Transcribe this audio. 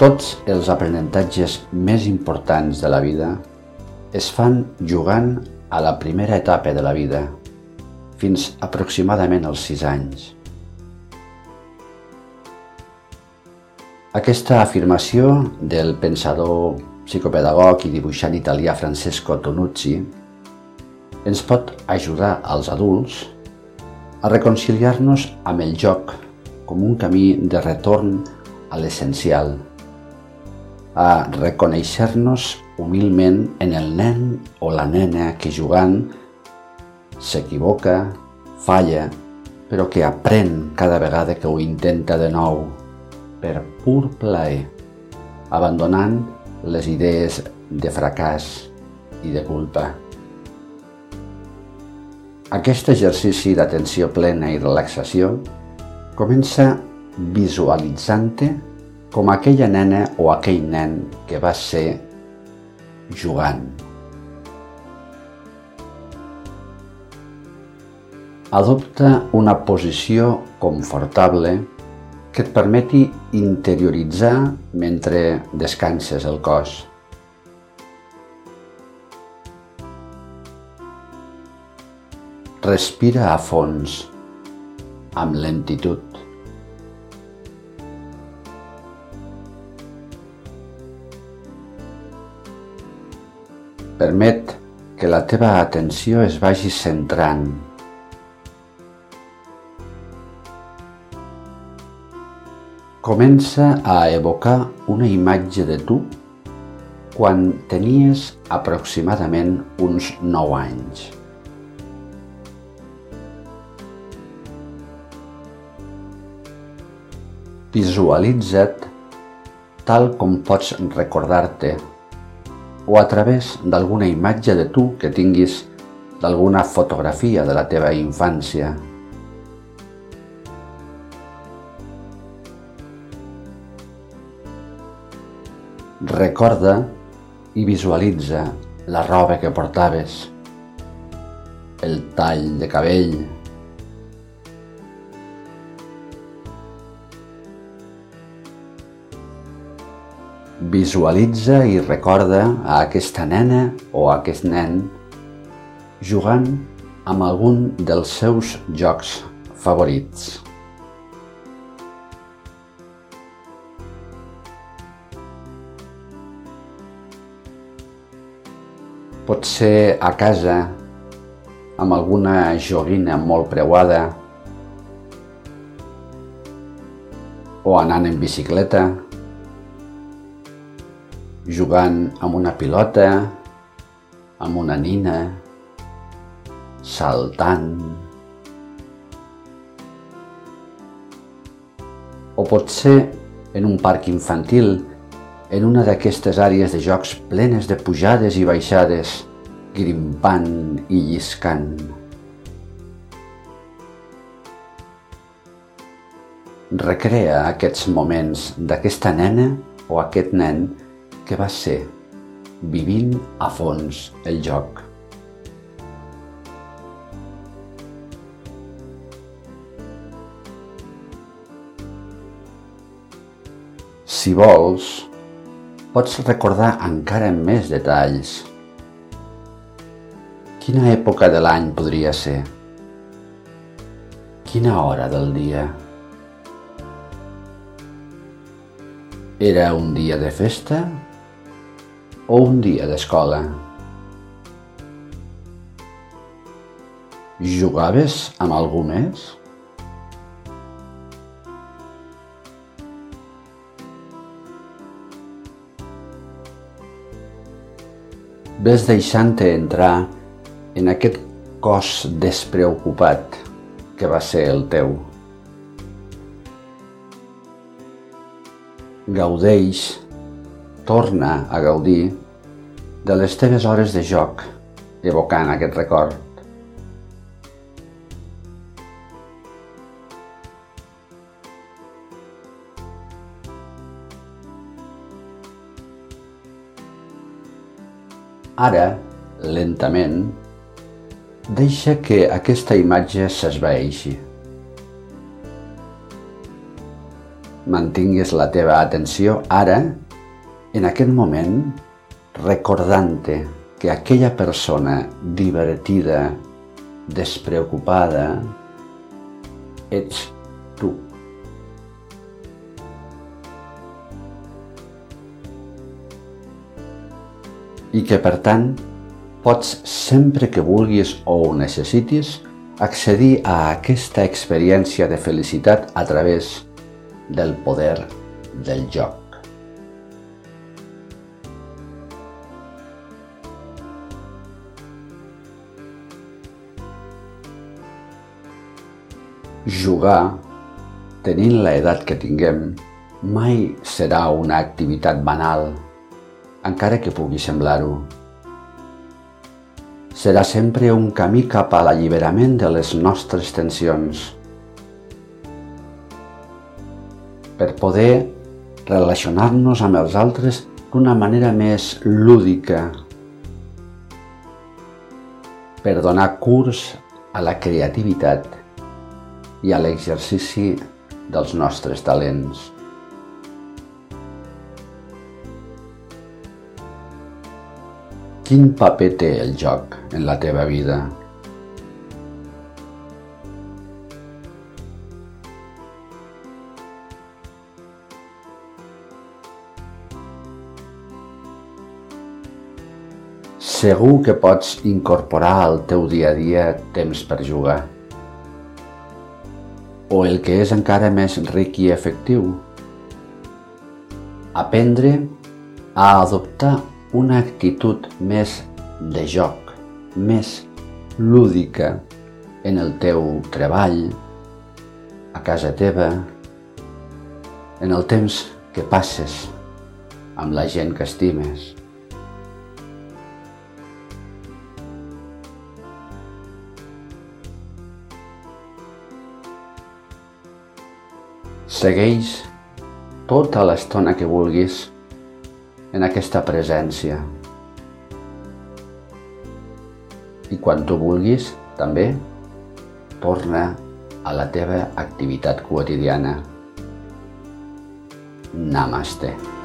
Tots els aprenentatges més importants de la vida es fan jugant a la primera etapa de la vida, fins aproximadament als 6 anys. Aquesta afirmació del pensador, psicopedagog i dibuixant italià Francesco Tonucci ens pot ajudar als adults a reconciliar-nos amb el joc com un camí de retorn a l'essencial, a reconèixer-nos humilment en el nen o la nena que jugant s'equivoca, falla, però que aprèn cada vegada que ho intenta de nou, per pur plaer, abandonant les idees de fracàs i de culpa. Aquest exercici d'atenció plena i relaxació comença visualitzant-te com aquella nena o aquell nen que va ser jugant. Adopta una posició confortable que et permeti interioritzar mentre descanses el cos. Respira a fons, amb lentitud. Permet que la teva atenció es vagi centrant. Comença a evocar una imatge de tu quan tenies aproximadament uns 9 anys. Visualitza't tal com pots recordar-te o a través d'alguna imatge de tu que tinguis d'alguna fotografia de la teva infància. Recorda i visualitza la roba que portaves, el tall de cabell, Visualitza i recorda a aquesta nena o a aquest nen jugant amb algun dels seus jocs favorits. Pot ser a casa amb alguna joguina molt preuada o anant en bicicleta jugant amb una pilota, amb una nina, saltant. O pot ser en un parc infantil, en una d'aquestes àrees de jocs plenes de pujades i baixades, grimpant i lliscant. Recrea aquests moments d'aquesta nena o aquest nen que va ser vivint a fons el joc. Si vols, pots recordar encara amb més detalls. Quina època de l'any podria ser? Quina hora del dia? Era un dia de festa o un dia d'escola? Jugaves amb algú més? Ves deixant-te entrar en aquest cos despreocupat que va ser el teu. Gaudeix torna a gaudir de les teves hores de joc, evocant aquest record. Ara, lentament, deixa que aquesta imatge s'esvaeixi. mantinguis la teva atenció ara, en aquest moment, recordant-te que aquella persona divertida, despreocupada, ets tu. I que, per tant, pots sempre que vulguis o ho necessitis accedir a aquesta experiència de felicitat a través del poder del joc. Jugar, tenint la edat que tinguem, mai serà una activitat banal, encara que pugui semblar-ho. Serà sempre un camí cap a l'alliberament de les nostres tensions. Per poder relacionar-nos amb els altres d'una manera més lúdica, per donar curs a la creativitat i a l'exercici dels nostres talents. Quin paper té el joc en la teva vida? Segur que pots incorporar al teu dia a dia temps per jugar o el que és encara més ric i efectiu, aprendre a adoptar una actitud més de joc, més lúdica en el teu treball, a casa teva, en el temps que passes amb la gent que estimes. Segueix tota l'estona que vulguis en aquesta presència. I quan tu vulguis, també, torna a la teva activitat quotidiana. Namaste.